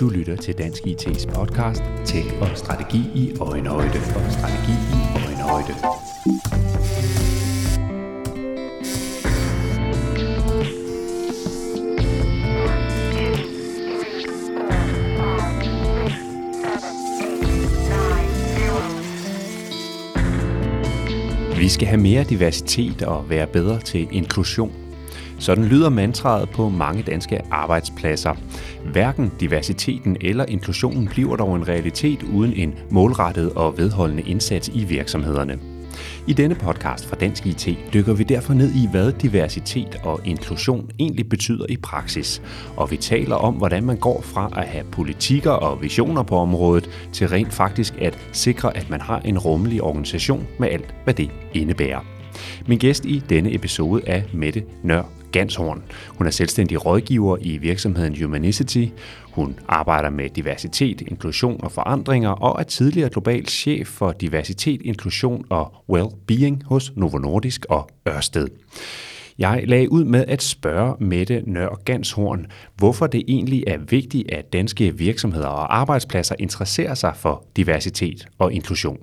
Du lytter til Dansk IT's podcast til og strategi i øjenhøjde og strategi i øjenhøjde. Vi skal have mere diversitet og være bedre til inklusion. Sådan lyder mantraet på mange danske arbejdspladser. Hverken diversiteten eller inklusionen bliver dog en realitet uden en målrettet og vedholdende indsats i virksomhederne. I denne podcast fra Dansk IT dykker vi derfor ned i, hvad diversitet og inklusion egentlig betyder i praksis. Og vi taler om, hvordan man går fra at have politikker og visioner på området, til rent faktisk at sikre, at man har en rummelig organisation med alt, hvad det indebærer. Min gæst i denne episode er Mette Nør Ganshorn. Hun er selvstændig rådgiver i virksomheden Humanicity. Hun arbejder med diversitet, inklusion og forandringer og er tidligere global chef for diversitet, inklusion og well-being hos Novo Nordisk og Ørsted. Jeg lagde ud med at spørge Mette Nør Ganshorn, hvorfor det egentlig er vigtigt, at danske virksomheder og arbejdspladser interesserer sig for diversitet og inklusion.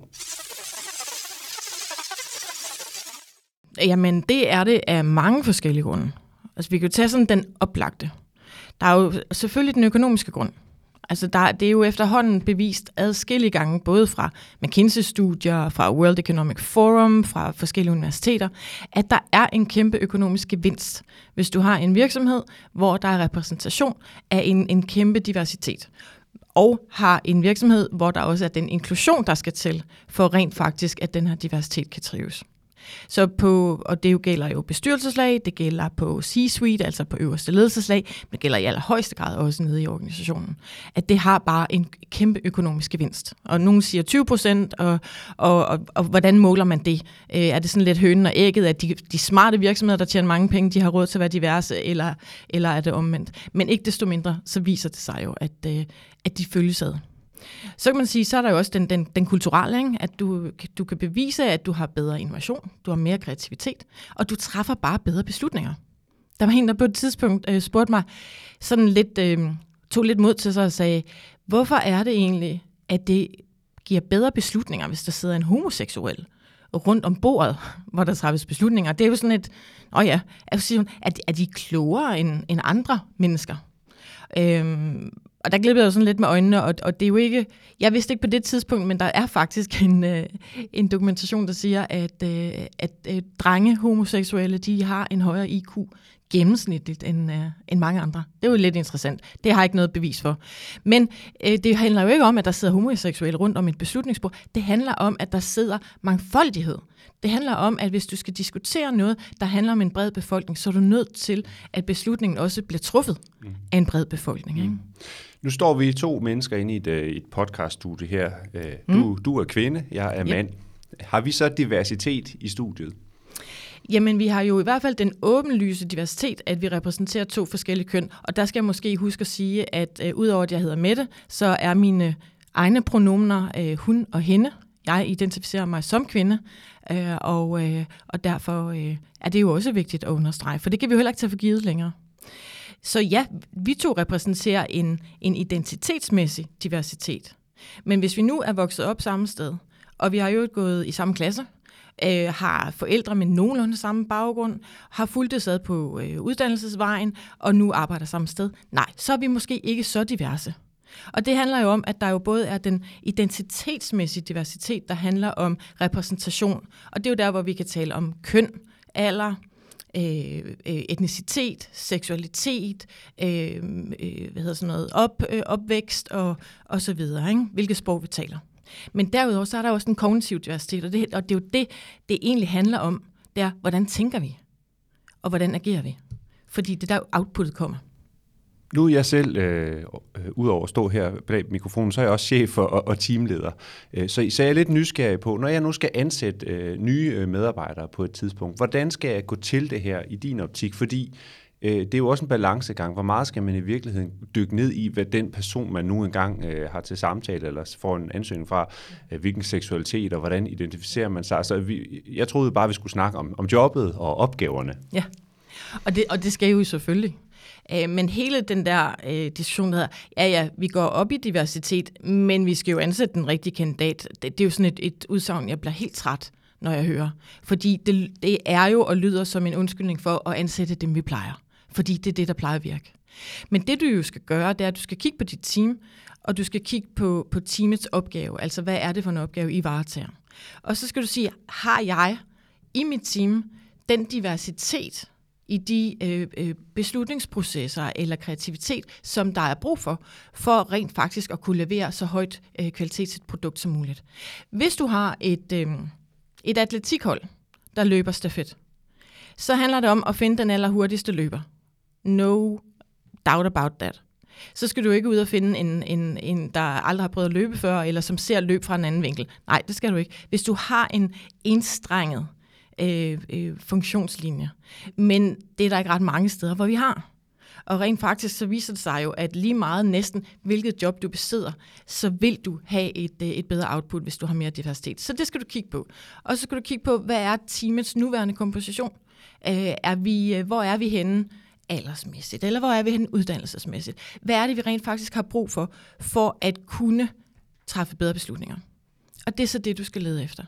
Jamen, det er det af mange forskellige grunde. Altså, vi kan jo tage sådan den oplagte. Der er jo selvfølgelig den økonomiske grund. Altså, der, det er jo efterhånden bevist adskillige gange, både fra McKinsey-studier, fra World Economic Forum, fra forskellige universiteter, at der er en kæmpe økonomisk gevinst, hvis du har en virksomhed, hvor der er repræsentation af en, en kæmpe diversitet og har en virksomhed, hvor der også er den inklusion, der skal til, for rent faktisk, at den her diversitet kan trives. Så på, og det jo gælder jo bestyrelseslag, det gælder på C-suite, altså på øverste ledelseslag, men det gælder i allerhøjeste grad også nede i organisationen. At det har bare en kæmpe økonomisk gevinst. Og nogen siger 20 procent, og, og, og, og hvordan måler man det? Øh, er det sådan lidt hønen og ægget, at de, de smarte virksomheder, der tjener mange penge, de har råd til at være diverse, eller, eller er det omvendt? Men ikke desto mindre, så viser det sig jo, at, øh, at de følges ad. Så kan man sige, så er der jo også den, den, den kulturelle, ikke? at du, du kan bevise, at du har bedre innovation, du har mere kreativitet, og du træffer bare bedre beslutninger. Der var en, der på et tidspunkt øh, spurgte mig, sådan lidt, øh, tog lidt mod til sig og sagde, hvorfor er det egentlig, at det giver bedre beslutninger, hvis der sidder en homoseksuel rundt om bordet, hvor der træffes beslutninger. Det er jo sådan et, åh ja, altså, er, er de klogere end, end andre mennesker? Øhm, og der glippede jeg jo sådan lidt med øjnene, og, og det er jo ikke, jeg vidste ikke på det tidspunkt, men der er faktisk en, øh, en dokumentation, der siger, at, øh, at øh, drenge homoseksuelle, de har en højere IQ gennemsnitligt end, øh, end mange andre. Det er jo lidt interessant. Det har jeg ikke noget bevis for. Men øh, det handler jo ikke om, at der sidder homoseksuelle rundt om et beslutningsbord. Det handler om, at der sidder mangfoldighed. Det handler om, at hvis du skal diskutere noget, der handler om en bred befolkning, så er du nødt til, at beslutningen også bliver truffet mm. af en bred befolkning. Ikke? Mm. Nu står vi to mennesker inde i et, øh, et podcaststudie her. Øh, du, mm. du er kvinde, jeg er mand. Yep. Har vi så diversitet i studiet? Jamen, vi har jo i hvert fald den åbenlyse diversitet, at vi repræsenterer to forskellige køn. Og der skal jeg måske huske at sige, at øh, udover at jeg hedder Mette, så er mine egne pronomener øh, hun og hende. Jeg identificerer mig som kvinde, øh, og, øh, og derfor øh, er det jo også vigtigt at understrege, for det kan vi jo heller ikke tage for givet længere. Så ja, vi to repræsenterer en, en identitetsmæssig diversitet. Men hvis vi nu er vokset op samme sted, og vi har jo gået i samme klasse, øh, har forældre med nogenlunde samme baggrund, har fulgt sad på øh, uddannelsesvejen, og nu arbejder samme sted, nej, så er vi måske ikke så diverse. Og det handler jo om, at der jo både er den identitetsmæssige diversitet, der handler om repræsentation. Og det er jo der, hvor vi kan tale om køn, alder, Øh, øh, etnicitet, seksualitet, øh, øh, hvad hedder sådan noget, op, øh, opvækst og, og så videre, ikke? hvilket sprog vi taler. Men derudover så er der også en kognitiv diversitet, og det, og det er jo det, det egentlig handler om, det er, hvordan tænker vi, og hvordan agerer vi? Fordi det der outputtet kommer. Nu er jeg selv, øh, øh, udover at stå her bag mikrofonen, så er jeg også chef og, og teamleder. Øh, så, så jeg er lidt nysgerrig på, når jeg nu skal ansætte øh, nye øh, medarbejdere på et tidspunkt, hvordan skal jeg gå til det her i din optik? Fordi øh, det er jo også en balancegang. Hvor meget skal man i virkeligheden dykke ned i, hvad den person, man nu engang øh, har til samtale, eller får en ansøgning fra, øh, hvilken seksualitet, og hvordan identificerer man sig? Så vi, jeg troede bare, vi skulle snakke om, om jobbet og opgaverne. Ja, og det, og det skal jo selvfølgelig. Øh, men hele den der øh, diskussion, der hedder, ja ja, vi går op i diversitet, men vi skal jo ansætte den rigtige kandidat. Det, det er jo sådan et, et udsagn, jeg bliver helt træt, når jeg hører. Fordi det, det er jo og lyder som en undskyldning for at ansætte dem, vi plejer. Fordi det er det, der plejer at virke. Men det du jo skal gøre, det er, at du skal kigge på dit team, og du skal kigge på, på teamets opgave. Altså, hvad er det for en opgave, I varetager? Og så skal du sige, har jeg i mit team den diversitet, i de øh, øh, beslutningsprocesser eller kreativitet, som der er brug for, for rent faktisk at kunne levere så højt øh, kvalitet et produkt som muligt. Hvis du har et, øh, et atletikhold, der løber stafet, så handler det om at finde den allerhurtigste løber. No doubt about that. Så skal du ikke ud og finde en, en, en, der aldrig har prøvet at løbe før, eller som ser løb fra en anden vinkel. Nej, det skal du ikke. Hvis du har en enstrenget øh, øh, øh funktionslinje. Men det er der ikke ret mange steder, hvor vi har. Og rent faktisk så viser det sig jo, at lige meget næsten hvilket job du besidder, så vil du have et, øh, et bedre output, hvis du har mere diversitet. Så det skal du kigge på. Og så skal du kigge på, hvad er teamets nuværende komposition? Øh, er vi, øh, hvor er vi henne aldersmæssigt? Eller hvor er vi henne uddannelsesmæssigt? Hvad er det, vi rent faktisk har brug for, for at kunne træffe bedre beslutninger? Og det er så det, du skal lede efter.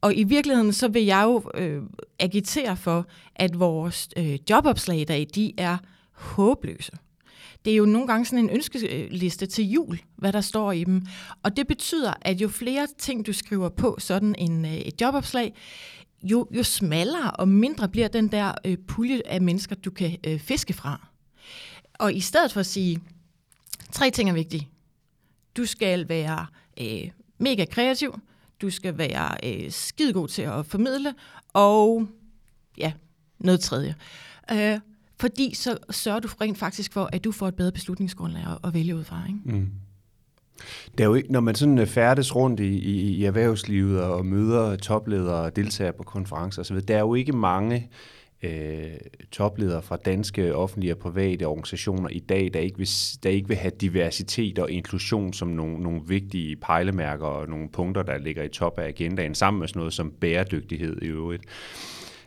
Og i virkeligheden så vil jeg jo øh, agitere for, at vores øh, jobopslag i dag, de er håbløse. Det er jo nogle gange sådan en ønskeliste til jul, hvad der står i dem. Og det betyder, at jo flere ting, du skriver på sådan en, øh, et jobopslag, jo, jo smallere og mindre bliver den der øh, pulje af mennesker, du kan øh, fiske fra. Og i stedet for at sige, tre ting er vigtige. Du skal være øh, mega kreativ, du skal være øh, skidegod til at formidle, og ja, noget tredje. Øh, fordi så sørger du rent faktisk for, at du får et bedre beslutningsgrundlag at, at vælge ud fra. Ikke? Mm. Det er jo ikke, når man sådan øh, færdes rundt i, i, i erhvervslivet og møder topledere og deltager på konferencer osv., der er jo ikke mange øh, topledere fra danske offentlige og private organisationer i dag, der ikke vil, der ikke vil have diversitet og inklusion som nogle, nogle vigtige pejlemærker og nogle punkter, der ligger i top af agendaen, sammen med sådan noget som bæredygtighed i øvrigt.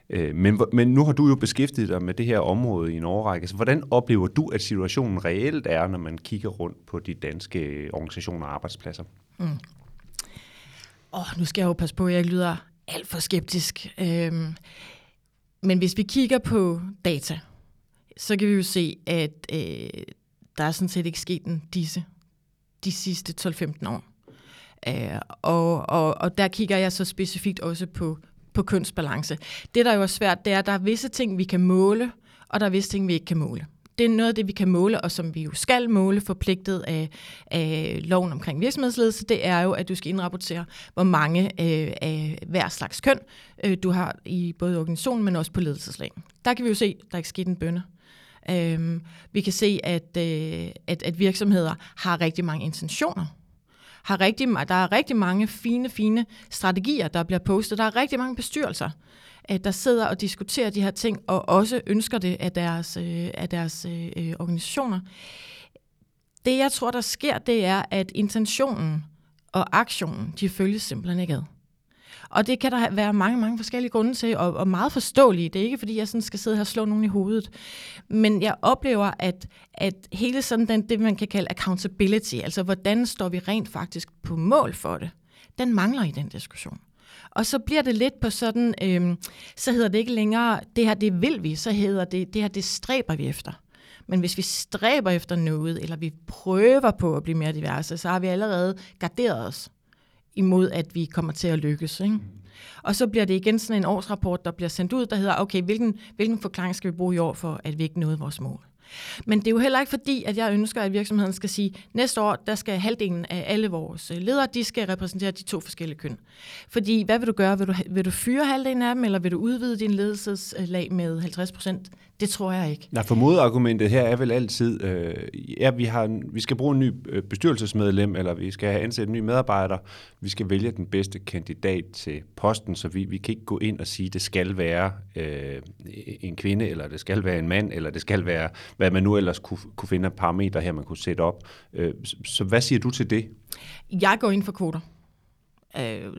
Øh, men, men nu har du jo beskæftiget dig med det her område i en årrække. Så hvordan oplever du, at situationen reelt er, når man kigger rundt på de danske organisationer og arbejdspladser? Mm. Oh, nu skal jeg jo passe på, at jeg lyder alt for skeptisk. Øhm, men hvis vi kigger på data, så kan vi jo se, at øh, der er sådan set ikke sket en disse de sidste 12-15 år. Øh, og, og, og der kigger jeg så specifikt også på på kønsbalance. Det, der jo er svært, det er, at der er visse ting, vi kan måle, og der er visse ting, vi ikke kan måle. Det er noget af det, vi kan måle, og som vi jo skal måle forpligtet af, af loven omkring virksomhedsledelse, det er jo, at du skal indrapportere, hvor mange øh, af hver slags køn øh, du har i både organisationen, men også på ledelseslag. Der kan vi jo se, at der ikke sket en bønne. Øh, vi kan se, at, øh, at, at virksomheder har rigtig mange intentioner har rigtig, der er rigtig mange fine, fine strategier, der bliver postet. Der er rigtig mange bestyrelser, øh, der sidder og diskuterer de her ting, og også ønsker det af deres, øh, af deres øh, øh, organisationer. Det, jeg tror, der sker, det er, at intentionen og aktionen, de følges simpelthen ikke ad. Og det kan der være mange, mange forskellige grunde til, og, og meget forståelige. Det er ikke, fordi jeg sådan skal sidde her og slå nogen i hovedet. Men jeg oplever, at, at hele sådan den, det, man kan kalde accountability, altså hvordan står vi rent faktisk på mål for det, den mangler i den diskussion. Og så bliver det lidt på sådan, øhm, så hedder det ikke længere, det her det vil vi, så hedder det, det her det stræber vi efter. Men hvis vi stræber efter noget, eller vi prøver på at blive mere diverse, så har vi allerede garderet os imod, at vi kommer til at lykkes. Ikke? Og så bliver det igen sådan en årsrapport, der bliver sendt ud, der hedder, okay, hvilken, hvilken forklaring skal vi bruge i år for, at vi ikke nåede vores mål? Men det er jo heller ikke fordi, at jeg ønsker, at virksomheden skal sige, næste år, der skal halvdelen af alle vores øh, ledere, de skal repræsentere de to forskellige køn. Fordi, hvad vil du gøre? Vil du, vil du fyre halvdelen af dem, eller vil du udvide din ledelseslag med 50 procent? Det tror jeg ikke. Nej, for modargumentet her er vel altid, øh, ja, vi, har, vi skal bruge en ny øh, bestyrelsesmedlem, eller vi skal ansætte en ny medarbejder. Vi skal vælge den bedste kandidat til posten, så vi, vi kan ikke gå ind og sige, det skal være øh, en kvinde, eller det skal være en mand, eller det skal være, hvad man nu ellers kunne, kunne finde af parametre her, man kunne sætte op. Øh, så hvad siger du til det? Jeg går ind for kvoter. Øh,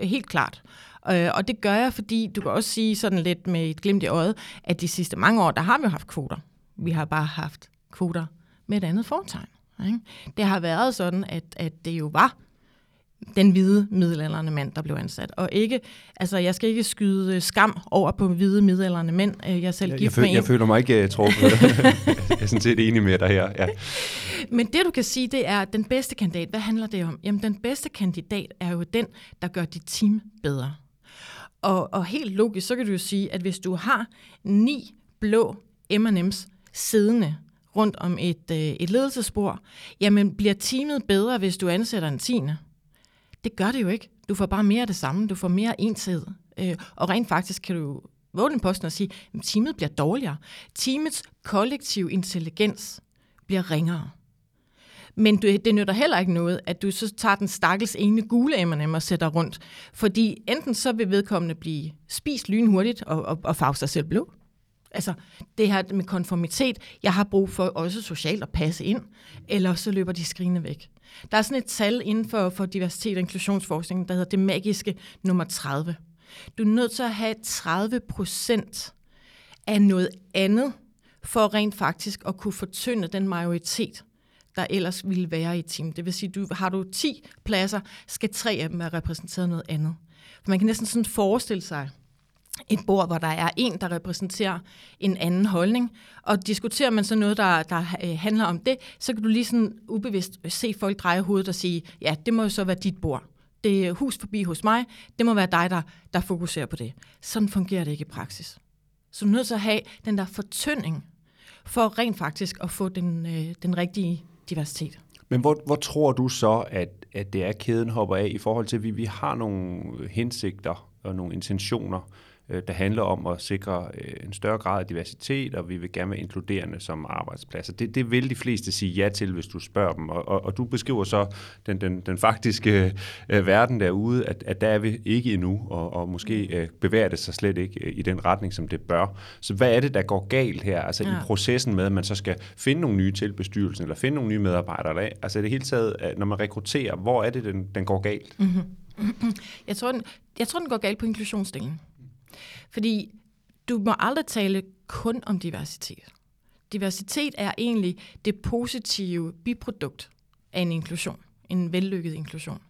helt klart. Øh, og det gør jeg, fordi du kan også sige sådan lidt med et glimt i øjet, at de sidste mange år, der har vi jo haft kvoter. Vi har bare haft kvoter med et andet fortegn. Ikke? Det har været sådan, at, at det jo var den hvide middelalderne mand, der blev ansat. Og ikke, altså jeg skal ikke skyde skam over på hvide middelalderne mænd. Jeg er selv jeg, gift jeg, føl, jeg føler mig ikke uh, truffet. jeg er sådan set enig med dig her. Ja. Men det du kan sige, det er, den bedste kandidat, hvad handler det om? Jamen den bedste kandidat er jo den, der gør dit team bedre. Og, og helt logisk, så kan du jo sige, at hvis du har ni blå M&M's siddende rundt om et, øh, et ledelsesspor, jamen bliver teamet bedre, hvis du ansætter en tiende? Det gør det jo ikke. Du får bare mere af det samme. Du får mere enshed. Øh, og rent faktisk kan du våge den posten og sige, at teamet bliver dårligere. Teamets kollektiv intelligens bliver ringere. Men du, det nytter heller ikke noget, at du så tager den stakkels ene gule M&M og sætter rundt. Fordi enten så vil vedkommende blive spist lynhurtigt og, og, og farve sig selv blå. Altså det her med konformitet, jeg har brug for også socialt at passe ind, eller så løber de skrigende væk. Der er sådan et tal inden for, for diversitet og inklusionsforskning, der hedder det magiske nummer 30. Du er nødt til at have 30 procent af noget andet, for rent faktisk at kunne fortynde den majoritet, der ellers ville være i et team. Det vil sige, du har du 10 pladser, skal tre af dem være repræsenteret noget andet. For man kan næsten sådan forestille sig et bord, hvor der er en, der repræsenterer en anden holdning, og diskuterer man så noget, der, der øh, handler om det, så kan du lige sådan ubevidst øh, se folk dreje hovedet og sige, ja, det må jo så være dit bord. Det er hus forbi hos mig, det må være dig, der, der fokuserer på det. Sådan fungerer det ikke i praksis. Så du er nødt til at have den der fortynding, for rent faktisk at få den, øh, den rigtige diversitet. Men hvor, hvor tror du så, at, at det er, kæden hopper af i forhold til, at vi, vi har nogle hensigter og nogle intentioner, øh, der handler om at sikre øh, en større grad af diversitet, og vi vil gerne være inkluderende som arbejdspladser. Det, det vil de fleste sige ja til, hvis du spørger dem. Og, og, og du beskriver så den, den, den faktiske øh, verden derude, at, at der er vi ikke endnu, og, og måske øh, bevæger det sig slet ikke øh, i den retning, som det bør. Så hvad er det, der går galt her? Altså ja. i processen med, at man så skal finde nogle nye til bestyrelsen, eller finde nogle nye medarbejdere. Der, altså i det hele taget, når man rekrutterer, hvor er det, den, den går galt? Mm-hmm. Jeg tror, den, jeg tror, den går galt på inklusionsdelen. Fordi du må aldrig tale kun om diversitet. Diversitet er egentlig det positive biprodukt af en inklusion, en vellykket inklusion.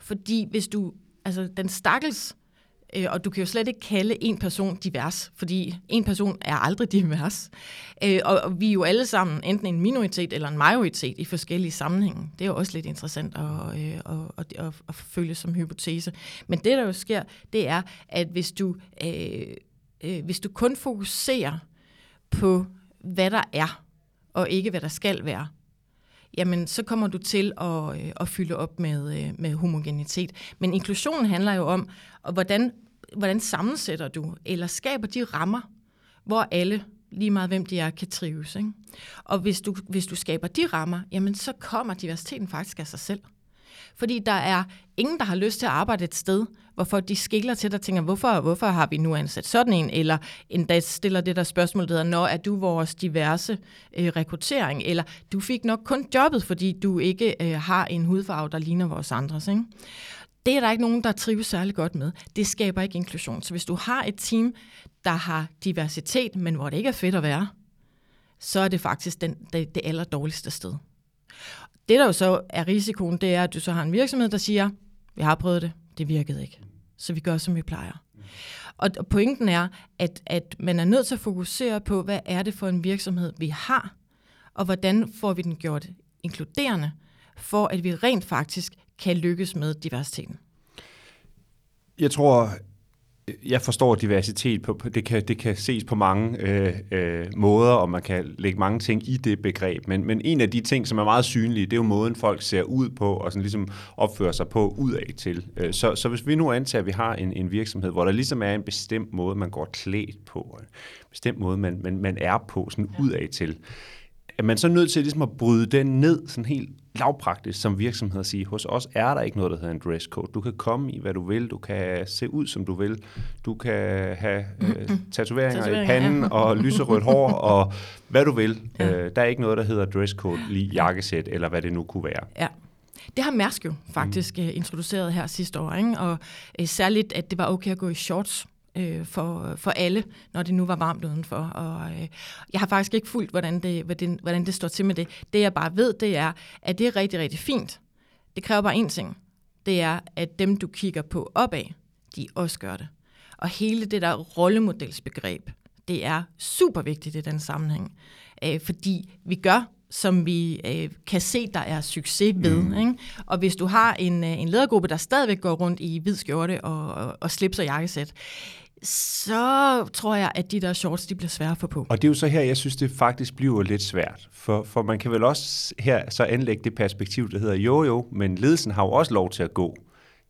Fordi hvis du, altså den stakkels, øh, og du kan jo slet ikke kalde en person divers, fordi en person er aldrig divers. Øh, og, vi er jo alle sammen enten en minoritet eller en majoritet i forskellige sammenhænge. Det er jo også lidt interessant at, øh, at, at, at følge som hypotese. Men det, der jo sker, det er, at hvis du, øh, øh, hvis du kun fokuserer på, hvad der er, og ikke hvad der skal være, jamen så kommer du til at, øh, at fylde op med, øh, med homogenitet. Men inklusion handler jo om, hvordan, hvordan sammensætter du, eller skaber de rammer, hvor alle, lige meget hvem de er, kan trives. Ikke? Og hvis du, hvis du skaber de rammer, jamen så kommer diversiteten faktisk af sig selv. Fordi der er ingen, der har lyst til at arbejde et sted, hvorfor de skiller til dig og tænker, hvorfor, hvorfor har vi nu ansat sådan en? Eller endda stiller det der spørgsmål, der hedder, når er du vores diverse øh, rekruttering? Eller du fik nok kun jobbet, fordi du ikke øh, har en hudfarve, der ligner vores andres. Ikke? Det er der ikke nogen, der trives særlig godt med. Det skaber ikke inklusion. Så hvis du har et team, der har diversitet, men hvor det ikke er fedt at være, så er det faktisk den, det, det aller dårligste sted. Det, der jo så er risikoen, det er, at du så har en virksomhed, der siger, vi har prøvet det, det virkede ikke. Så vi gør, som vi plejer. Og pointen er, at, at man er nødt til at fokusere på, hvad er det for en virksomhed, vi har, og hvordan får vi den gjort inkluderende, for at vi rent faktisk kan lykkes med diversiteten. Jeg tror, jeg forstår diversitet, på, det, kan, det kan ses på mange øh, øh, måder, og man kan lægge mange ting i det begreb, men, men en af de ting, som er meget synlige, det er jo måden, folk ser ud på, og sådan ligesom opfører sig på udad til. Øh, så, så hvis vi nu antager, at vi har en, en virksomhed, hvor der ligesom er en bestemt måde, man går klædt på, en bestemt måde, man, man, man er på, sådan udad til, er man så nødt til ligesom at bryde den ned sådan helt lavpraktisk som virksomhed at sige, hos os er der ikke noget, der hedder en dresscode. Du kan komme i, hvad du vil. Du kan se ud, som du vil. Du kan have øh, tatoveringer i panden ja. og lyserødt hår og hvad du vil. Ja. Øh, der er ikke noget, der hedder dresscode, lige jakkesæt eller hvad det nu kunne være. Ja. Det har Mærsk jo faktisk mm. introduceret her sidste år, ikke? og øh, særligt, at det var okay at gå i shorts øh, for, for alle, når det nu var varmt udenfor. Og øh, jeg har faktisk ikke fulgt, hvordan det, hvordan, hvordan det står til med det. Det jeg bare ved, det er, at det er rigtig, rigtig fint. Det kræver bare én ting. Det er, at dem du kigger på opad, de også gør det. Og hele det der rollemodelsbegreb, det er super vigtigt i den sammenhæng. Øh, fordi vi gør som vi øh, kan se, der er succes ved. Mm. Ikke? Og hvis du har en, øh, en ledergruppe, der stadigvæk går rundt i hvid skjorte og, og, og slips og jakkesæt, så tror jeg, at de der shorts, de bliver svære at få på. Og det er jo så her, jeg synes, det faktisk bliver lidt svært. For, for man kan vel også her så anlægge det perspektiv, der hedder, jo jo, men ledelsen har jo også lov til at gå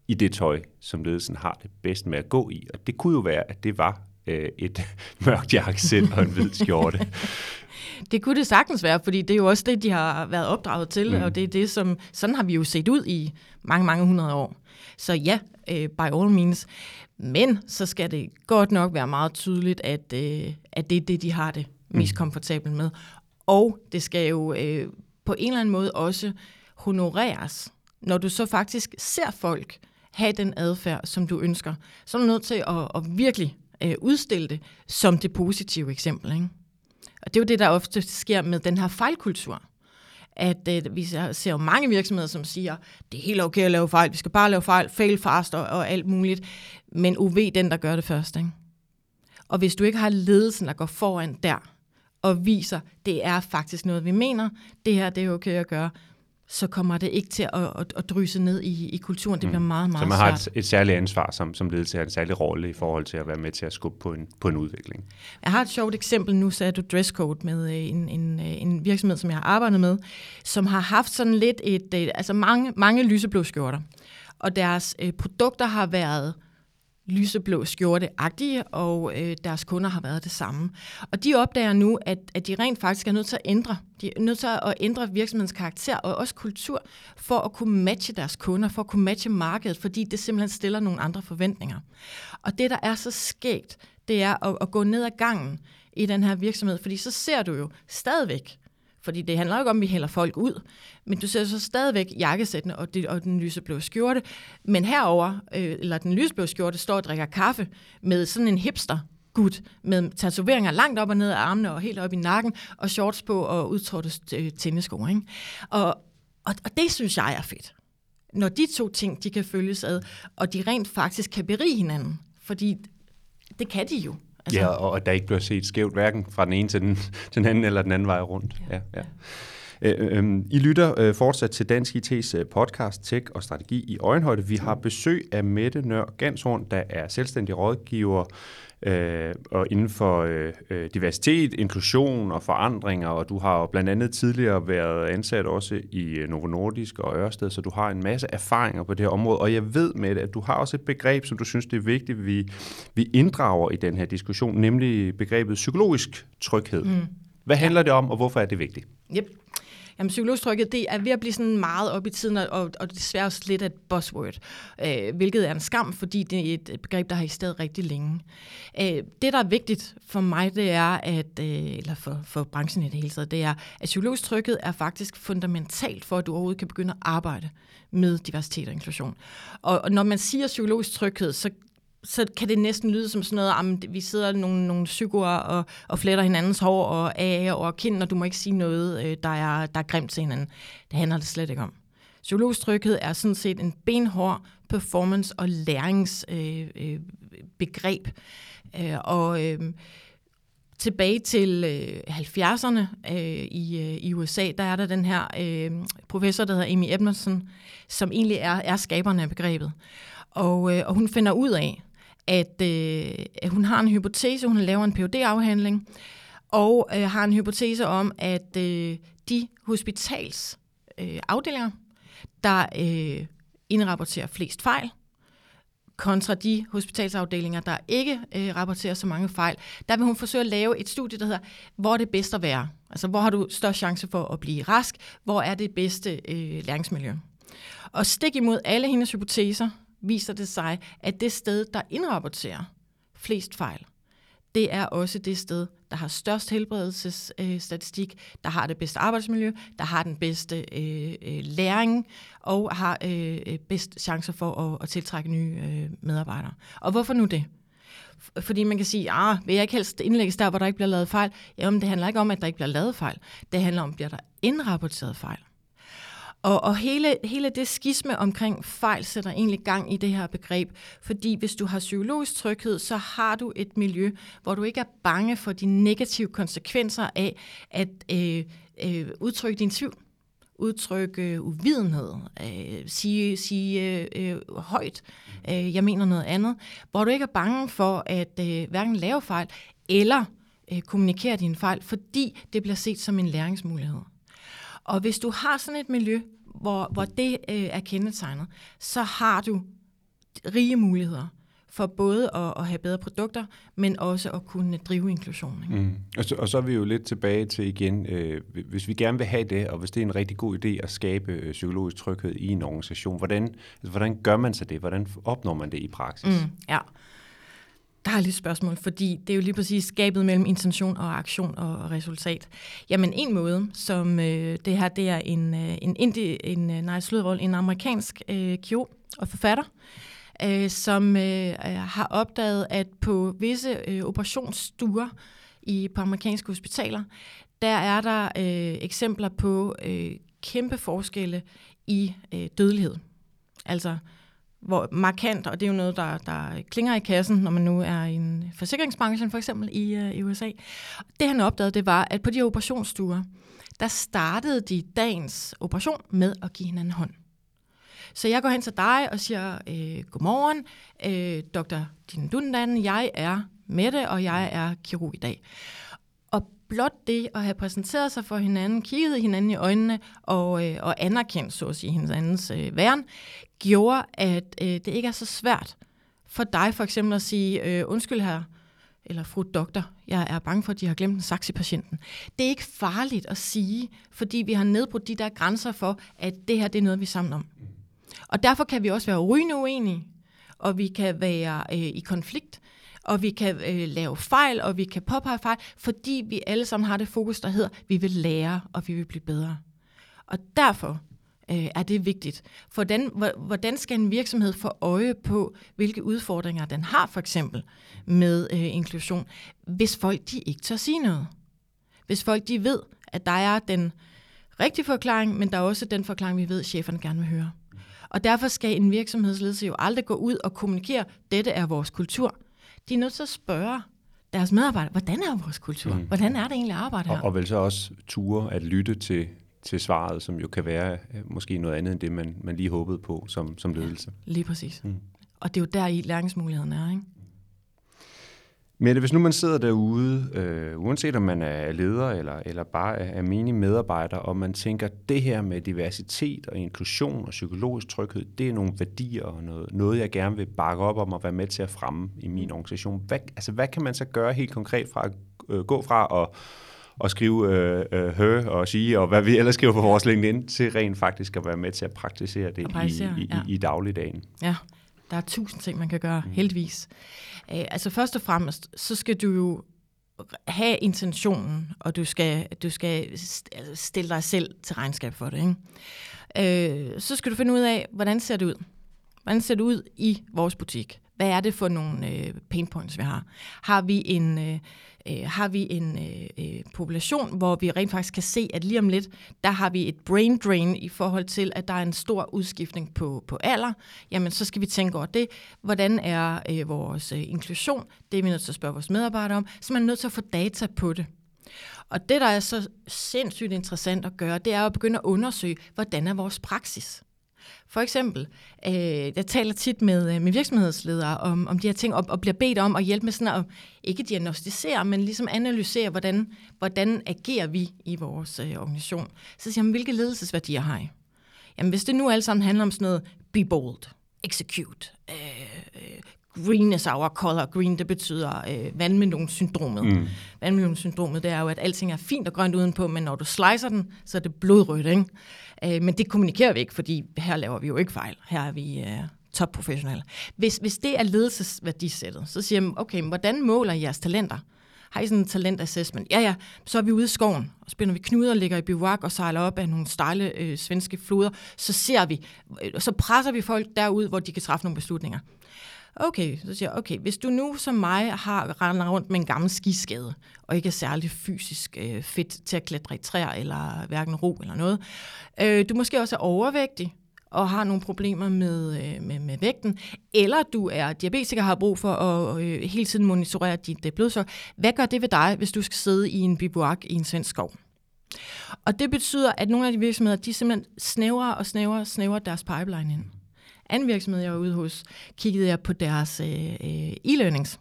i det tøj, som ledelsen har det bedst med at gå i. Og det kunne jo være, at det var øh, et mørkt jakkesæt og en hvid skjorte. Det kunne det sagtens være, fordi det er jo også det, de har været opdraget til, mm. og det er det, som, sådan har vi jo set ud i mange, mange hundrede år. Så ja, øh, by all means. Men så skal det godt nok være meget tydeligt, at, øh, at det er det, de har det mest mm. komfortabelt med. Og det skal jo øh, på en eller anden måde også honoreres, når du så faktisk ser folk have den adfærd, som du ønsker. Så er du nødt til at, at virkelig øh, udstille det som det positive eksempel. Ikke? Og det er jo det, der ofte sker med den her fejlkultur. At øh, vi ser, jo mange virksomheder, som siger, det er helt okay at lave fejl, vi skal bare lave fejl, fail fast og, og alt muligt. Men UV, den der gør det først. Ikke? Og hvis du ikke har ledelsen, der går foran der, og viser, det er faktisk noget, vi mener, det her det er okay at gøre, så kommer det ikke til at, at, at dryse ned i, i kulturen. Det bliver mm. meget, meget Så man har et, et særligt ansvar som, som ledelse, har en særlig rolle i forhold til at være med til at skubbe på en, på en udvikling. Jeg har et sjovt eksempel. Nu sagde du dresscode med øh, en, en, øh, en virksomhed, som jeg har arbejdet med, som har haft sådan lidt et, øh, altså mange, mange lyseblå skjorter. Og deres øh, produkter har været lyseblå skjorte-agtige, og øh, deres kunder har været det samme. Og de opdager nu, at, at de rent faktisk er nødt til at ændre. De er nødt til at ændre virksomhedens karakter og også kultur, for at kunne matche deres kunder, for at kunne matche markedet, fordi det simpelthen stiller nogle andre forventninger. Og det, der er så skægt, det er at, at gå ned ad gangen i den her virksomhed, fordi så ser du jo stadigvæk fordi det handler jo ikke om, at vi hælder folk ud. Men du ser så stadigvæk jakkesættene og, det, og den lyseblå skjorte. Men herover øh, eller den lyseblå skjorte, står og drikker kaffe med sådan en hipster gut med tatoveringer langt op og ned af armene og helt op i nakken, og shorts på og udtrådte øh, tennisko. Ikke? Og, og, og det synes jeg er fedt. Når de to ting, de kan følges ad, og de rent faktisk kan berige hinanden. Fordi det kan de jo. Altså, ja, og at der ikke bliver set skævt, hverken fra den ene til den, til den anden eller den anden vej rundt. Ja, ja. ja. Øh, øh, I lytter øh, fortsat til Dansk IT's øh, podcast Tech og Strategi i Øjenhøjde. Vi har besøg af Mette Nør Ganshorn, der er selvstændig rådgiver øh, og inden for øh, øh, diversitet, inklusion og forandringer, og du har jo blandt andet tidligere været ansat også i øh, Novo Nordisk og Ørsted, så du har en masse erfaringer på det her område, og jeg ved med det, at du har også et begreb, som du synes, det er vigtigt, vi, vi inddrager i den her diskussion, nemlig begrebet psykologisk tryghed. Mm. Hvad handler det om, og hvorfor er det vigtigt? Yep. Jamen, psykologstrykket, det er ved at blive sådan meget op i tiden, og, og desværre også lidt et buzzword, øh, hvilket er en skam, fordi det er et begreb, der har eksisteret rigtig længe. Øh, det, der er vigtigt for mig, det er, at, øh, eller for, for branchen i det hele taget, det er, at psykologstrykket er faktisk fundamentalt for, at du overhovedet kan begynde at arbejde med diversitet og inklusion. Og, og når man siger psykologisk tryghed, så så kan det næsten lyde som sådan noget, ah, at vi sidder nogle, nogle psykoer og, og fletter hinandens hår og af og kind, og du må ikke sige noget, øh, der er, der er grimt til hinanden. Det handler det slet ikke om. Psykologisk tryghed er sådan set en benhård performance- og læringsbegreb. Øh, øh, øh, og øh, tilbage til øh, 70'erne øh, i, øh, i USA, der er der den her øh, professor, der hedder Amy Edmondson, som egentlig er, er skaberen af begrebet. Og, øh, og hun finder ud af, at, øh, at hun har en hypotese, hun laver en phd afhandling og øh, har en hypotese om, at øh, de hospitals øh, afdelinger, der øh, indrapporterer flest fejl, kontra de hospitalsafdelinger, der ikke øh, rapporterer så mange fejl, der vil hun forsøge at lave et studie, der hedder, hvor er det bedst at være? Altså, hvor har du størst chance for at blive rask? Hvor er det bedste øh, læringsmiljø? Og stik imod alle hendes hypoteser, viser det sig, at det sted, der indrapporterer flest fejl, det er også det sted, der har størst helbredelsesstatistik, der har det bedste arbejdsmiljø, der har den bedste øh, øh, læring og har øh, øh bedst chancer for at, at tiltrække nye øh, medarbejdere. Og hvorfor nu det? Fordi man kan sige, ah, vil jeg ikke helst indlægges der, hvor der ikke bliver lavet fejl? Jamen, det handler ikke om, at der ikke bliver lavet fejl. Det handler om, bliver der indrapporteret fejl? Og, og hele, hele det skisme omkring fejl sætter egentlig gang i det her begreb, fordi hvis du har psykologisk tryghed, så har du et miljø, hvor du ikke er bange for de negative konsekvenser af at øh, øh, udtrykke din tvivl. Udtrykke øh, uvidenhed, øh, sige, sige øh, øh, højt, øh, jeg mener noget andet, hvor du ikke er bange for at øh, hverken lave fejl eller øh, kommunikere dine fejl, fordi det bliver set som en læringsmulighed. Og hvis du har sådan et miljø, hvor, hvor det øh, er kendetegnet, så har du rige muligheder for både at, at have bedre produkter, men også at kunne drive inklusion. Ikke? Mm. Og, så, og så er vi jo lidt tilbage til igen, øh, hvis vi gerne vil have det, og hvis det er en rigtig god idé at skabe øh, psykologisk tryghed i en organisation, hvordan, altså, hvordan gør man så det? Hvordan opnår man det i praksis? Mm, ja er lidt spørgsmål, fordi det er jo lige præcis skabet mellem intention og aktion og resultat. Jamen en måde, som øh, det her, det er en, øh, en, indi, en, øh, nej, sludvold, en amerikansk øh, kirurg og forfatter, øh, som øh, øh, har opdaget, at på visse øh, operationsstuer i, på amerikanske hospitaler, der er der øh, eksempler på øh, kæmpe forskelle i øh, dødelighed. Altså hvor markant, og det er jo noget, der, der klinger i kassen, når man nu er i en forsikringsbranche, for eksempel i, øh, i USA. Det han opdagede, det var, at på de operationsstuer, der startede de dagens operation med at give hinanden hånd. Så jeg går hen til dig og siger, øh, godmorgen, øh, dr. Din Dundan, jeg er Mette, og jeg er kirurg i dag. Blot det at have præsenteret sig for hinanden, kigget hinanden i øjnene og, øh, og anerkendt, så at sige, hinandens øh, væren, gjorde, at øh, det ikke er så svært for dig for eksempel at sige, øh, undskyld her, eller fru doktor, jeg er bange for, at de har glemt en saks i patienten. Det er ikke farligt at sige, fordi vi har nedbrudt de der grænser for, at det her det er noget, vi er sammen om. Og derfor kan vi også være rygende uenige, og vi kan være øh, i konflikt, og vi kan øh, lave fejl, og vi kan påpege fejl, fordi vi alle sammen har det fokus, der hedder, vi vil lære, og vi vil blive bedre. Og derfor øh, er det vigtigt. Hvordan, hvordan skal en virksomhed få øje på, hvilke udfordringer den har for eksempel med øh, inklusion, hvis folk de ikke tør sige noget? Hvis folk de ved, at der er den rigtige forklaring, men der er også den forklaring, vi ved, at cheferne gerne vil høre. Og derfor skal en virksomhedsledelse jo aldrig gå ud og kommunikere, dette er vores kultur. De er nødt til at spørge deres medarbejdere, hvordan er vores kultur? Mm. Hvordan er det egentlig at arbejde her? Og, og vel så også ture at lytte til, til svaret, som jo kan være øh, måske noget andet end det, man, man lige håbede på som, som ledelse. Ja, lige præcis. Mm. Og det er jo der i læringsmuligheden er, ikke? Men hvis nu man sidder derude, øh, uanset om man er leder eller, eller bare er menig medarbejder, og man tænker, det her med diversitet og inklusion og psykologisk tryghed, det er nogle værdier og noget, noget jeg gerne vil bakke op om og være med til at fremme i min organisation. Hvad, altså, hvad kan man så gøre helt konkret fra at øh, gå fra at og skrive øh, øh, hø og sige, og hvad vi ellers skriver på vores LinkedIn, til rent faktisk at være med til at praktisere det i, i, ja. i, i dagligdagen. Ja, der er tusind ting, man kan gøre, mm. heldigvis. Øh, altså først og fremmest, så skal du jo have intentionen, og du skal, du skal altså, stille dig selv til regnskab for det. Ikke? Øh, så skal du finde ud af, hvordan ser det ud? Hvordan ser det ud i vores butik? Hvad er det for nogle øh, pain points, vi har? Har vi en, øh, øh har vi en øh, øh, population, hvor vi rent faktisk kan se, at lige om lidt, der har vi et brain drain i forhold til, at der er en stor udskiftning på, på alder, jamen så skal vi tænke over det. Hvordan er øh, vores øh, inklusion? Det er vi nødt til at spørge vores medarbejdere om. Så man er nødt til at få data på det. Og det, der er så sindssygt interessant at gøre, det er at begynde at undersøge, hvordan er vores praksis? For eksempel, øh, jeg taler tit med, øh, med virksomhedsledere om, om de her ting, og, og bliver bedt om at hjælpe med sådan at, ikke diagnostisere, men ligesom analysere, hvordan, hvordan agerer vi i vores øh, organisation. Så siger man, hvilke ledelsesværdier har I? Jamen, hvis det nu alt sammen handler om sådan noget, be bold, execute, øh green is our color. Green, det betyder øh, vandmelonsyndromet. Mm. Vandmelonsyndromet, det er jo, at alting er fint og grønt udenpå, men når du slicer den, så er det blodrødt, ikke? Øh, men det kommunikerer vi ikke, fordi her laver vi jo ikke fejl. Her er vi øh, topprofessionelle. Hvis, hvis det er ledelsesværdisættet, så siger man, okay, hvordan måler I jeres talenter? Har I sådan en talentassessment? Ja, ja, så er vi ude i skoven, og spænder vi knuder, ligger i bivak og sejler op af nogle stejle øh, svenske floder. Så ser vi, øh, så presser vi folk derud, hvor de kan træffe nogle beslutninger. Okay, så siger jeg, okay, hvis du nu som mig har rendet rundt med en gammel skiskade, og ikke er særlig fysisk øh, fedt til at klatre i træer, eller hverken ro eller noget, øh, du måske også er overvægtig, og har nogle problemer med, øh, med, med vægten, eller du er diabetiker og har brug for at øh, hele tiden monitorere dit øh, blodsukker, hvad gør det ved dig, hvis du skal sidde i en bibuak i en svensk skov? Og det betyder, at nogle af de virksomheder, de simpelthen snævrer og snævrer og snævrer deres pipeline ind. Anden virksomhed, jeg var ude hos, kiggede jeg på deres øh, øh, e-learnings.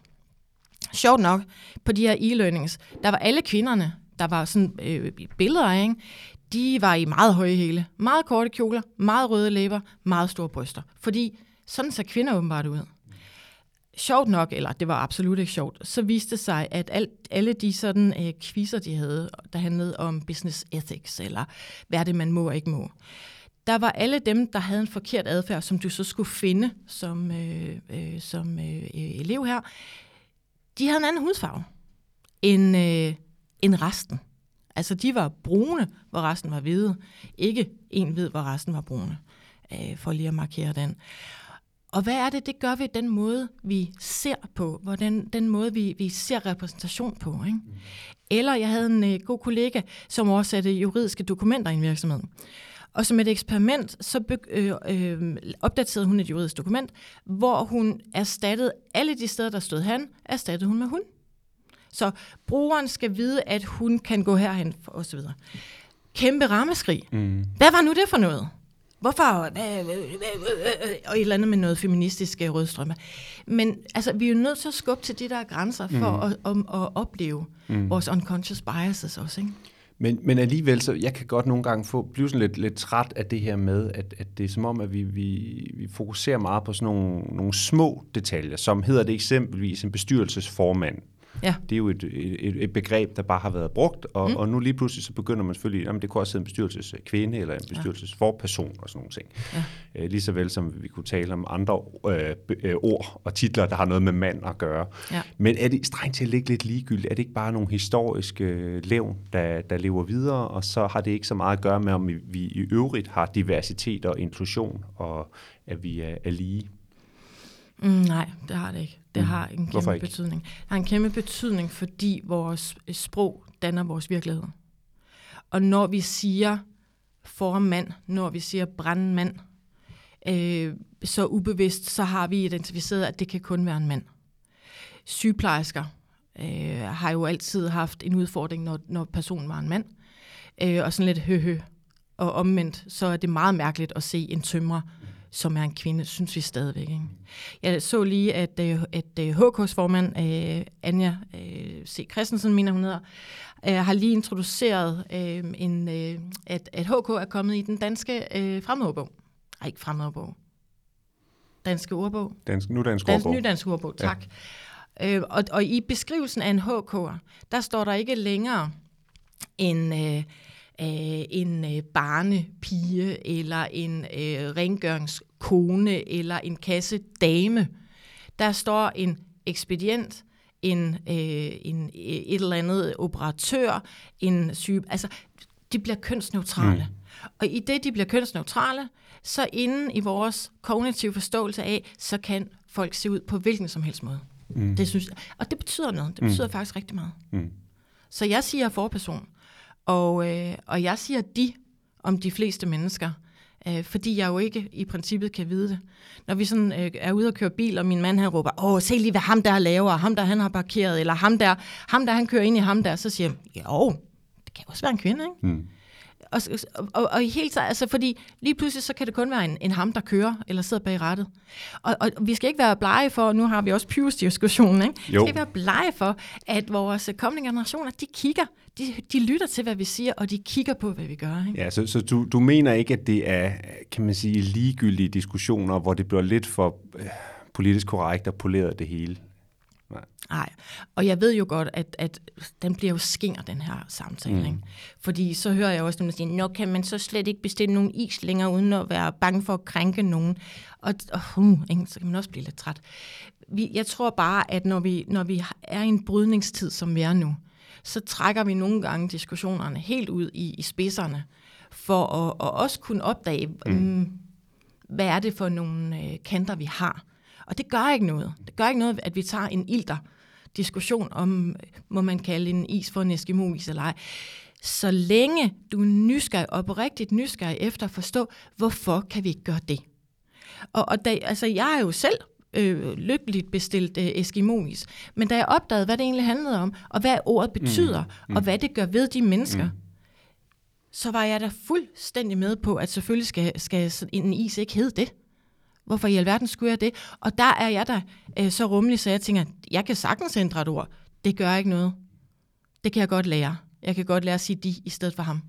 Sjovt nok, på de her e-learnings, der var alle kvinderne, der var sådan øh, billeder af, ikke? de var i meget høje hæle, meget korte kjoler, meget røde læber, meget store bryster. Fordi sådan ser kvinder åbenbart ud. Sjovt nok, eller det var absolut ikke sjovt, så viste det sig, at alt, alle de sådan øh, quizzer, de havde, der handlede om business ethics, eller hvad er det, man må og ikke må, der var alle dem, der havde en forkert adfærd, som du så skulle finde som, øh, øh, som øh, elev her, de havde en anden hudfarve end, øh, end resten. Altså, de var brune, hvor resten var hvide. Ikke en hvid, hvor resten var brune, øh, for lige at markere den. Og hvad er det, det gør vi den måde, vi ser på, hvordan den måde, vi, vi ser repræsentation på. Ikke? Mm. Eller jeg havde en øh, god kollega, som oversatte juridiske dokumenter i en virksomhed. Og som et eksperiment, så be, øh, øh, opdaterede hun et juridisk dokument, hvor hun erstattede alle de steder, der stod han, erstattede hun med hun. Så brugeren skal vide, at hun kan gå herhen, og så videre. Kæmpe rammeskrig. Mm. Hvad var nu det for noget? Hvorfor? Og et eller andet med noget feministisk øh, rødstrømme. Men altså, vi er jo nødt til at skubbe til de der grænser for mm. at, at, at opleve mm. vores unconscious biases også, ikke? Men, men alligevel, så jeg kan godt nogle gange få, blive sådan lidt, lidt træt af det her med, at, at det er som om, at vi, vi, vi fokuserer meget på sådan nogle, nogle små detaljer, som hedder det eksempelvis en bestyrelsesformand. Ja. Det er jo et, et, et begreb, der bare har været brugt, og, mm. og nu lige pludselig så begynder man selvfølgelig, jamen det kunne også hedde en bestyrelseskvinde eller en bestyrelsesforperson og sådan nogle ting. Ja. Øh, lige så vel som vi kunne tale om andre øh, øh, ord og titler, der har noget med mand at gøre. Ja. Men er det strengt til at ligge lidt ligegyldigt? Er det ikke bare nogle historiske øh, levn, der, der lever videre, og så har det ikke så meget at gøre med, om vi, vi i øvrigt har diversitet og inklusion, og at vi er, er lige? Mm, nej, det har det ikke. Det mm. har en kæmpe betydning. Det har en kæmpe betydning, fordi vores sprog danner vores virkelighed. Og når vi siger formand, når vi siger brandmand, øh, så ubevidst, så har vi identificeret, at det kan kun være en mand. Sygeplejersker øh, har jo altid haft en udfordring, når, når personen var en mand. Øh, og sådan lidt høhø. Og omvendt, så er det meget mærkeligt at se en tømrer, som er en kvinde, synes vi stadigvæk. Ikke? Jeg så lige, at, øh, at HK's øh, formand, øh, Anja C. Christensen, mener hun hedder, har lige introduceret, en, at, at HK er kommet i den danske fremmedordbog. Nej, ikke fremmedordbog. Danske ordbog. Dansk, nu dansk ordbog. Dansk, dansk ordbog, tak. Ja. Øh, og, og i beskrivelsen af en HK'er, der står der ikke længere en, øh, øh, en øh, barnepige, eller en øh, rengøringskone, eller en kasse dame. Der står en ekspedient, en, øh, en, et eller andet operatør, en syge... Altså, de bliver kønsneutrale. Mm. Og i det, de bliver kønsneutrale, så inden i vores kognitive forståelse af, så kan folk se ud på hvilken som helst måde. Mm. Det synes, og det betyder noget. Det betyder mm. faktisk rigtig meget. Mm. Så jeg siger forperson. Og, øh, og jeg siger de om de fleste mennesker, øh, fordi jeg jo ikke i princippet kan vide det. Når vi sådan øh, er ude og køre bil, og min mand han råber, åh, se lige hvad ham der laver, ham der han har parkeret, eller ham der, ham der han kører ind i ham der, så siger jeg, jo, det kan også være en kvinde, ikke? Mm. Og, og, og helt altså fordi lige pludselig så kan det kun være en, en ham, der kører eller sidder bag rattet. Og, og vi skal ikke være blege for, nu har vi også Pius-diskussionen, ikke? Jo. Vi skal ikke være blege for, at vores kommende generationer, de kigger, de, de lytter til, hvad vi siger, og de kigger på, hvad vi gør. Ikke? Ja, så, så du, du mener ikke, at det er, kan man sige, ligegyldige diskussioner, hvor det bliver lidt for øh, politisk korrekt og poleret det hele? Nej, og jeg ved jo godt, at, at den bliver jo skinger, den her samtale. Mm. Ikke? Fordi så hører jeg også der siger, nå kan man så slet ikke bestille nogen is længere, uden at være bange for at krænke nogen. Og, og uh, ikke? så kan man også blive lidt træt. Vi, jeg tror bare, at når vi, når vi er i en brydningstid, som vi er nu, så trækker vi nogle gange diskussionerne helt ud i, i spidserne, for at, at også kunne opdage, mm. um, hvad er det for nogle øh, kanter, vi har Og det gør ikke noget. Det gør ikke noget, at vi tager en ilter diskussion om, må man kalde en is for en eskimo-is eller ej. Så længe du er nysgerrig, oprigtigt nysgerrig efter at forstå, hvorfor kan vi ikke gøre det? Og, og da, altså, jeg er jo selv øh, lykkeligt bestilt øh, Eskimois. Men da jeg opdagede, hvad det egentlig handlede om, og hvad ordet betyder, mm. Mm. og hvad det gør ved de mennesker, mm. så var jeg da fuldstændig med på, at selvfølgelig skal, skal en is ikke hedde det. Hvorfor i alverden skulle jeg det? Og der er jeg da øh, så rummelig, så jeg tænker, jeg kan sagtens ændre et ord. Det gør ikke noget. Det kan jeg godt lære. Jeg kan godt lære at sige de i stedet for ham.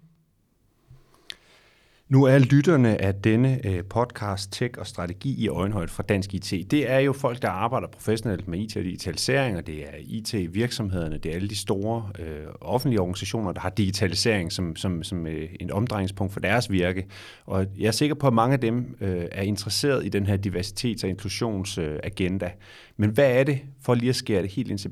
Nu er lytterne af denne øh, podcast Tech og Strategi i øjenhøjde fra Dansk IT. Det er jo folk, der arbejder professionelt med IT og digitalisering, og det er IT-virksomhederne, det er alle de store øh, offentlige organisationer, der har digitalisering som, som, som øh, en omdrejningspunkt for deres virke. Og jeg er sikker på, at mange af dem øh, er interesseret i den her diversitets- og inklusionsagenda. Øh, Men hvad er det, for lige at skære det helt ind til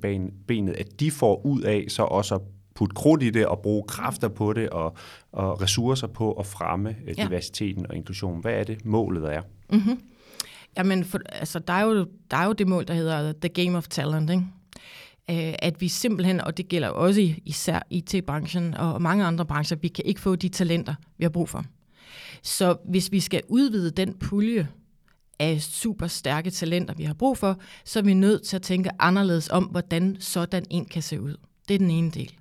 benet, at de får ud af så også at putte krudt i det og bruge kræfter på det og, og ressourcer på at fremme øh, ja. diversiteten og inklusion. Hvad er det, målet er? Mm-hmm. Jamen, for, altså, der, er jo, der er jo det mål, der hedder The Game of Talent, ikke? Øh, at vi simpelthen, og det gælder også især IT-branchen og mange andre brancher, vi kan ikke få de talenter, vi har brug for. Så hvis vi skal udvide den pulje af super stærke talenter, vi har brug for, så er vi nødt til at tænke anderledes om, hvordan sådan en kan se ud. Det er den ene del.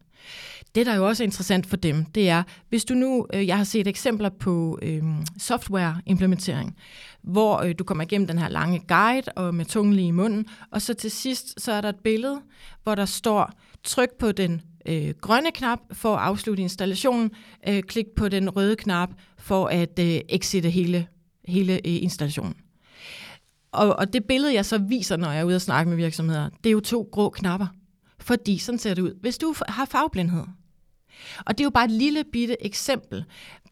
Det, der er jo også interessant for dem, det er, hvis du nu, øh, jeg har set eksempler på øh, software-implementering, hvor øh, du kommer igennem den her lange guide og med tungen lige i munden, og så til sidst, så er der et billede, hvor der står, tryk på den øh, grønne knap for at afslutte installationen, øh, klik på den røde knap for at øh, exitte hele, hele øh, installationen. Og, og det billede, jeg så viser, når jeg er ude og snakke med virksomheder, det er jo to grå knapper. Fordi sådan ser det ud. Hvis du har farveblindhed, og det er jo bare et lille bitte eksempel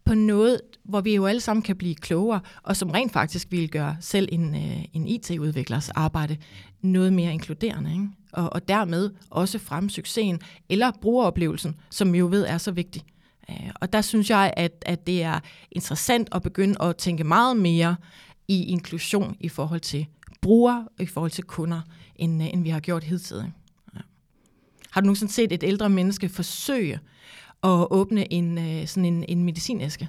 på noget, hvor vi jo alle sammen kan blive klogere, og som rent faktisk vil gøre selv en, øh, en IT-udviklers arbejde noget mere inkluderende. Ikke? Og, og dermed også frem succesen eller brugeroplevelsen, som vi jo ved er så vigtig. Øh, og der synes jeg, at, at det er interessant at begynde at tænke meget mere i inklusion i forhold til brugere og i forhold til kunder, end, øh, end vi har gjort hidtil. Har du nogensinde set et ældre menneske forsøge at åbne en, øh, sådan en, en medicinæske.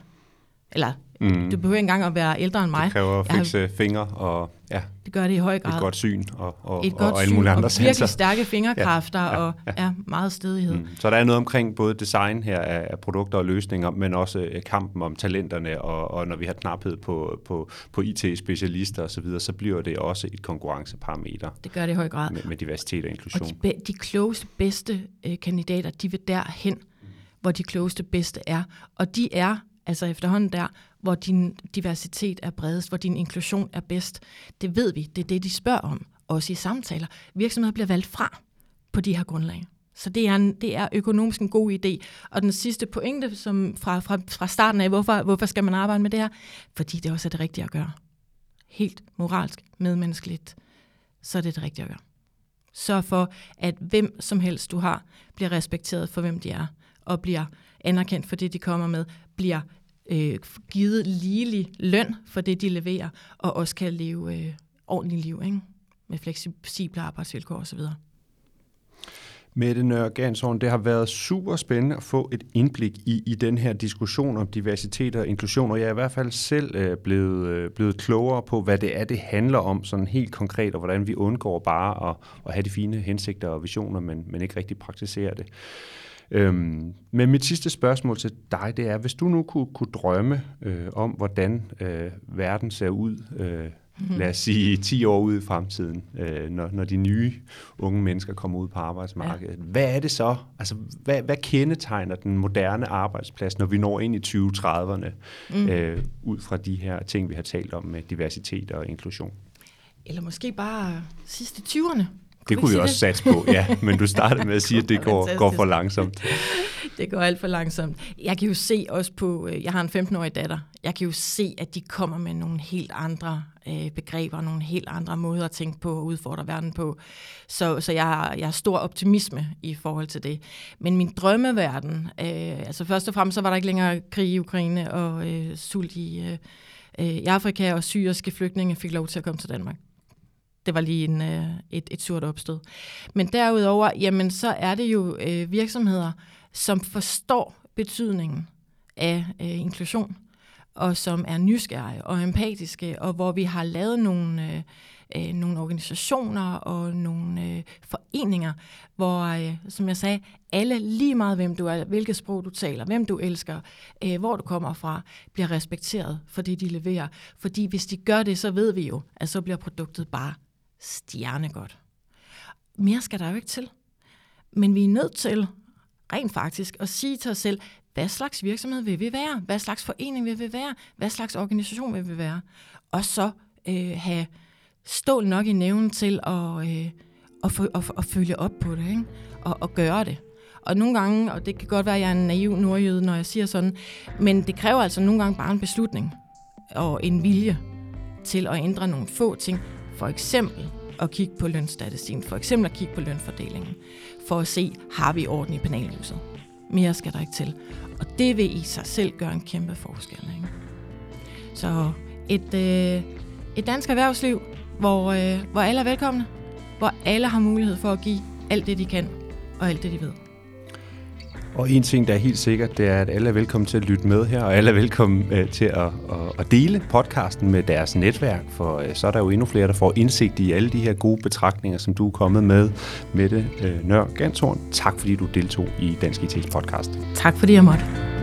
Eller mm. du behøver ikke engang at være ældre end mig. Det kræver at fikse har, fingre og ja, det gør det i høj grad. et godt syn og, og, et godt og alle mulige andre og virkelig stærke fingerkræfter ja, ja, og ja. Ja, meget stedighed. Mm. Så der er noget omkring både design her af produkter og løsninger, men også øh, kampen om talenterne, og, og når vi har knaphed på, på, på IT-specialister osv., så, videre, så bliver det også et konkurrenceparameter. Det gør det i høj grad. Med, med diversitet og inklusion. Og de, de klogeste, bedste øh, kandidater, de vil derhen, hvor de klogeste bedste er. Og de er altså efterhånden der, hvor din diversitet er bredest, hvor din inklusion er bedst. Det ved vi, det er det, de spørger om, også i samtaler. Virksomheder bliver valgt fra på de her grundlag. Så det er, en, det er økonomisk en god idé. Og den sidste pointe som fra, fra, fra starten af, hvorfor, hvorfor skal man arbejde med det her? Fordi det også er det rigtige at gøre. Helt moralsk, medmenneskeligt, så er det det rigtige at gøre. Sørg for, at hvem som helst du har, bliver respekteret for, hvem de er og bliver anerkendt for det, de kommer med, bliver øh, givet ligelig løn for det, de leverer, og også kan leve øh, ordentligt liv ikke? med fleksible arbejdsvilkår osv. Mette Nørre Gansholm, det har været super spændende at få et indblik i, i den her diskussion om diversitet og inklusion, og jeg er i hvert fald selv øh, blevet, øh, blevet klogere på, hvad det er, det handler om sådan helt konkret, og hvordan vi undgår bare at, at have de fine hensigter og visioner, men, men ikke rigtig praktisere det. Øhm, men mit sidste spørgsmål til dig, det er, hvis du nu kunne, kunne drømme øh, om, hvordan øh, verden ser ud, øh, mm-hmm. lad os sige 10 år ud i fremtiden, øh, når, når de nye unge mennesker kommer ud på arbejdsmarkedet. Ja. Hvad er det så? Altså, hvad, hvad kendetegner den moderne arbejdsplads, når vi når ind i 2030'erne, mm. øh, ud fra de her ting, vi har talt om med diversitet og inklusion? Eller måske bare sidste 20'erne. Det kunne vi også satse på, ja. Men du startede med at sige, at det går, går for langsomt. Det går alt for langsomt. Jeg kan jo se også på, øh, jeg har en 15-årig datter, jeg kan jo se, at de kommer med nogle helt andre øh, begreber, nogle helt andre måder at tænke på og udfordre verden på. Så, så jeg, har, jeg har stor optimisme i forhold til det. Men min drømmeverden, øh, altså først og fremmest så var der ikke længere krig i Ukraine og øh, sult i, øh, øh i Afrika, og syriske flygtninge fik lov til at komme til Danmark det var lige en, øh, et, et surt opstød. Men derudover, jamen så er det jo øh, virksomheder, som forstår betydningen af øh, inklusion, og som er nysgerrige og empatiske, og hvor vi har lavet nogle, øh, øh, nogle organisationer og nogle øh, foreninger, hvor, øh, som jeg sagde, alle lige meget hvem du er, hvilket sprog du taler, hvem du elsker, øh, hvor du kommer fra, bliver respekteret, fordi de leverer. Fordi hvis de gør det, så ved vi jo, at så bliver produktet bare stjernegodt. Mere skal der jo ikke til. Men vi er nødt til rent faktisk at sige til os selv, hvad slags virksomhed vil vi være? Hvad slags forening vil vi være? Hvad slags organisation vil vi være? Og så øh, have stål nok i nævnen til at, øh, at, at, at følge op på det, ikke? Og, og gøre det. Og nogle gange, og det kan godt være, at jeg er en naiv nordjyde, når jeg siger sådan, men det kræver altså nogle gange bare en beslutning og en vilje til at ændre nogle få ting. For eksempel at kigge på lønstatistikken, for eksempel at kigge på lønfordelingen, for at se, har vi orden i panelhuset. Mere skal der ikke til. Og det vil i sig selv gøre en kæmpe forskel. Ikke? Så et, øh, et dansk erhvervsliv, hvor, øh, hvor alle er velkomne, hvor alle har mulighed for at give alt det, de kan, og alt det, de ved. Og en ting, der er helt sikkert, det er, at alle er velkommen til at lytte med her, og alle er velkommen øh, til at, at, at dele podcasten med deres netværk, for øh, så er der jo endnu flere, der får indsigt i alle de her gode betragtninger, som du er kommet med, Mette øh, Nør Ganshorn. Tak fordi du deltog i Dansk IT's podcast. Tak fordi jeg måtte.